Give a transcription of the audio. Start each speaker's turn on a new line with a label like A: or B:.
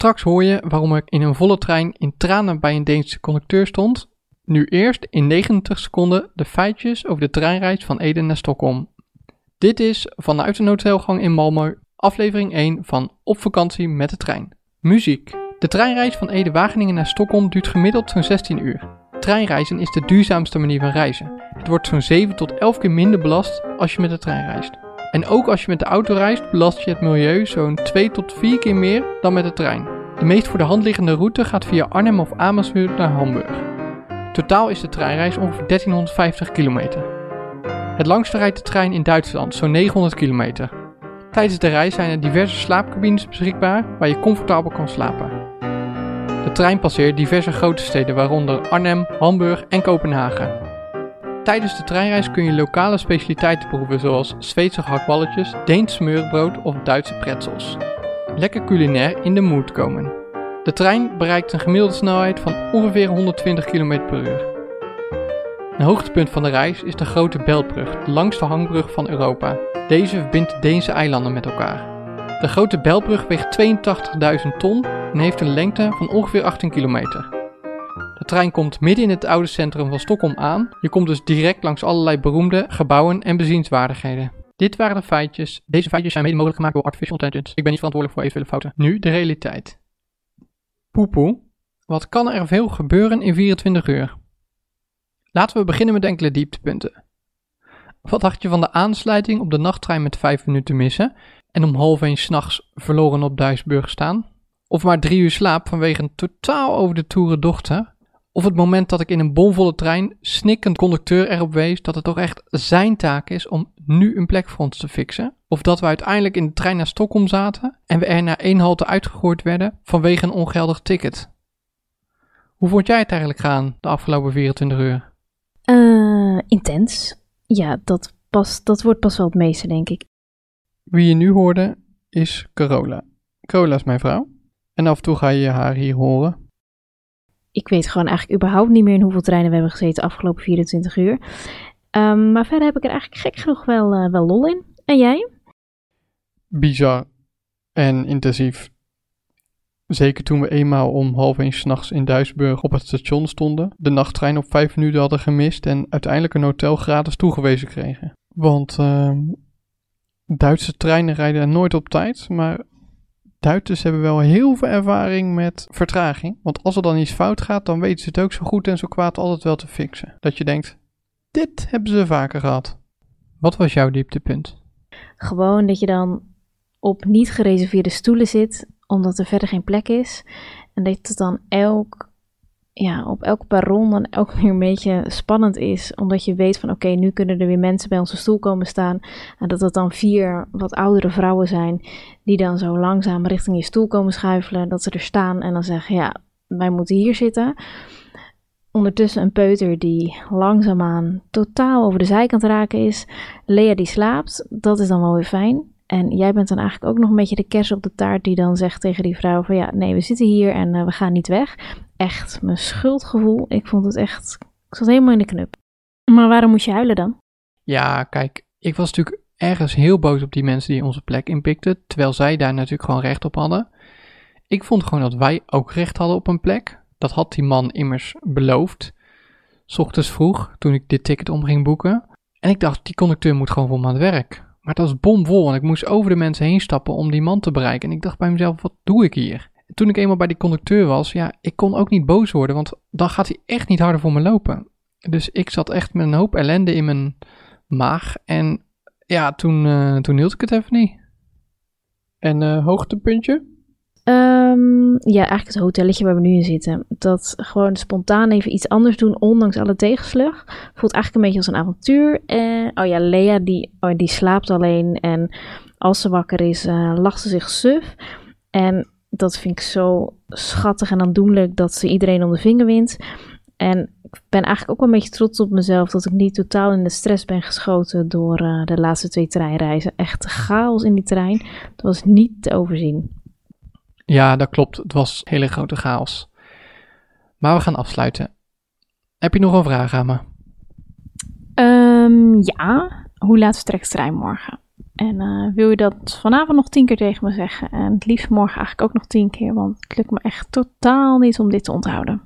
A: Straks hoor je waarom ik in een volle trein in tranen bij een Deense conducteur stond. Nu eerst in 90 seconden de feitjes over de treinreis van Ede naar Stockholm. Dit is vanuit een hotelgang in Malmö, aflevering 1 van Op vakantie met de trein. Muziek. De treinreis van Ede-Wageningen naar Stockholm duurt gemiddeld zo'n 16 uur. Treinreizen is de duurzaamste manier van reizen. Het wordt zo'n 7 tot 11 keer minder belast als je met de trein reist. En ook als je met de auto reist, belast je het milieu zo'n 2 tot 4 keer meer dan met de trein. De meest voor de hand liggende route gaat via Arnhem of Amersfoort naar Hamburg. Totaal is de treinreis ongeveer 1350 kilometer. Het langste rijdt de trein in Duitsland, zo'n 900 kilometer. Tijdens de reis zijn er diverse slaapcabines beschikbaar waar je comfortabel kan slapen. De trein passeert diverse grote steden, waaronder Arnhem, Hamburg en Kopenhagen. Tijdens de treinreis kun je lokale specialiteiten proeven zoals Zweedse hakballetjes, Deens smeurbrood of Duitse pretzels. Lekker culinair in de mood komen. De trein bereikt een gemiddelde snelheid van ongeveer 120 km per uur. Een hoogtepunt van de reis is de Grote Beltbrug, de langste hangbrug van Europa. Deze verbindt de Deense eilanden met elkaar. De Grote Beltbrug weegt 82.000 ton en heeft een lengte van ongeveer 18 kilometer. De trein komt midden in het oude centrum van Stockholm aan. Je komt dus direct langs allerlei beroemde gebouwen en bezienswaardigheden. Dit waren de feitjes. Deze feitjes zijn mede mogelijk gemaakt door Artificial Intelligence. Ik ben niet verantwoordelijk voor eventuele fouten. Nu de realiteit. Poepoe. Wat kan er veel gebeuren in 24 uur? Laten we beginnen met enkele dieptepunten. Wat dacht je van de aansluiting op de nachttrein met 5 minuten missen en om half 1 s'nachts verloren op Duisburg staan? Of maar drie uur slaap vanwege een totaal over de toeren dochter? Of het moment dat ik in een bomvolle trein snikkend conducteur erop wees dat het toch echt zijn taak is om nu een plek voor ons te fixen? Of dat we uiteindelijk in de trein naar Stockholm zaten en we er na één halte uitgegooid werden vanwege een ongeldig ticket? Hoe vond jij het eigenlijk gaan de afgelopen 24 uur?
B: Uh, intens. Ja, dat, pas, dat wordt pas wel het meeste, denk ik.
A: Wie je nu hoorde is Carola. Carola is mijn vrouw. En af en toe ga je haar hier horen.
B: Ik weet gewoon eigenlijk überhaupt niet meer in hoeveel treinen we hebben gezeten de afgelopen 24 uur. Um, maar verder heb ik er eigenlijk gek genoeg wel, uh, wel lol in. En jij?
A: Bizar en intensief. Zeker toen we eenmaal om half één s'nachts in Duisburg op het station stonden, de nachttrein op vijf minuten hadden gemist en uiteindelijk een hotel gratis toegewezen kregen. Want uh, Duitse treinen rijden nooit op tijd, maar Duitsers hebben wel heel veel ervaring met vertraging. Want als er dan iets fout gaat, dan weten ze het ook zo goed en zo kwaad altijd wel te fixen. Dat je denkt, dit hebben ze vaker gehad. Wat was jouw dieptepunt?
B: Gewoon dat je dan op niet gereserveerde stoelen zit, omdat er verder geen plek is. En dat dan elk ja, op elk perron dan elke keer een beetje spannend is. Omdat je weet van oké, nu kunnen er weer mensen bij onze stoel komen staan. En dat het dan vier wat oudere vrouwen zijn die dan zo langzaam richting je stoel komen schuifelen. Dat ze er staan en dan zeggen ja, wij moeten hier zitten. Ondertussen een peuter die langzaamaan totaal over de zijkant raken is. Lea die slaapt, dat is dan wel weer fijn. En jij bent dan eigenlijk ook nog een beetje de kers op de taart die dan zegt tegen die vrouw van ja, nee, we zitten hier en uh, we gaan niet weg. Echt, mijn schuldgevoel, ik vond het echt, ik zat helemaal in de knup. Maar waarom moest je huilen dan?
A: Ja, kijk, ik was natuurlijk ergens heel boos op die mensen die onze plek inpikten, terwijl zij daar natuurlijk gewoon recht op hadden. Ik vond gewoon dat wij ook recht hadden op een plek. Dat had die man immers beloofd. S ochtends vroeg, toen ik dit ticket om ging boeken. En ik dacht, die conducteur moet gewoon voor me aan het werk. Maar het was bomvol en ik moest over de mensen heen stappen om die man te bereiken. En ik dacht bij mezelf, wat doe ik hier? En toen ik eenmaal bij die conducteur was, ja, ik kon ook niet boos worden, want dan gaat hij echt niet harder voor me lopen. Dus ik zat echt met een hoop ellende in mijn maag. En ja, toen, uh, toen hield ik het even niet. En uh, hoogtepuntje?
B: Um, ja, eigenlijk het hotelletje waar we nu in zitten. Dat gewoon spontaan even iets anders doen, ondanks alle tegenslag. Voelt eigenlijk een beetje als een avontuur. En, oh ja, Lea die, oh, die slaapt alleen. En als ze wakker is, uh, lacht ze zich suf. En dat vind ik zo schattig en aandoenlijk dat ze iedereen om de vinger wint. En ik ben eigenlijk ook wel een beetje trots op mezelf dat ik niet totaal in de stress ben geschoten door uh, de laatste twee treinreizen. Echt chaos in die trein. Dat was niet te overzien.
A: Ja, dat klopt. Het was hele grote chaos. Maar we gaan afsluiten. Heb je nog een vraag aan me?
B: Um, ja. Hoe laat vertrekt de trein morgen? En uh, wil je dat vanavond nog tien keer tegen me zeggen? En het liefst morgen eigenlijk ook nog tien keer, want het lukt me echt totaal niet om dit te onthouden.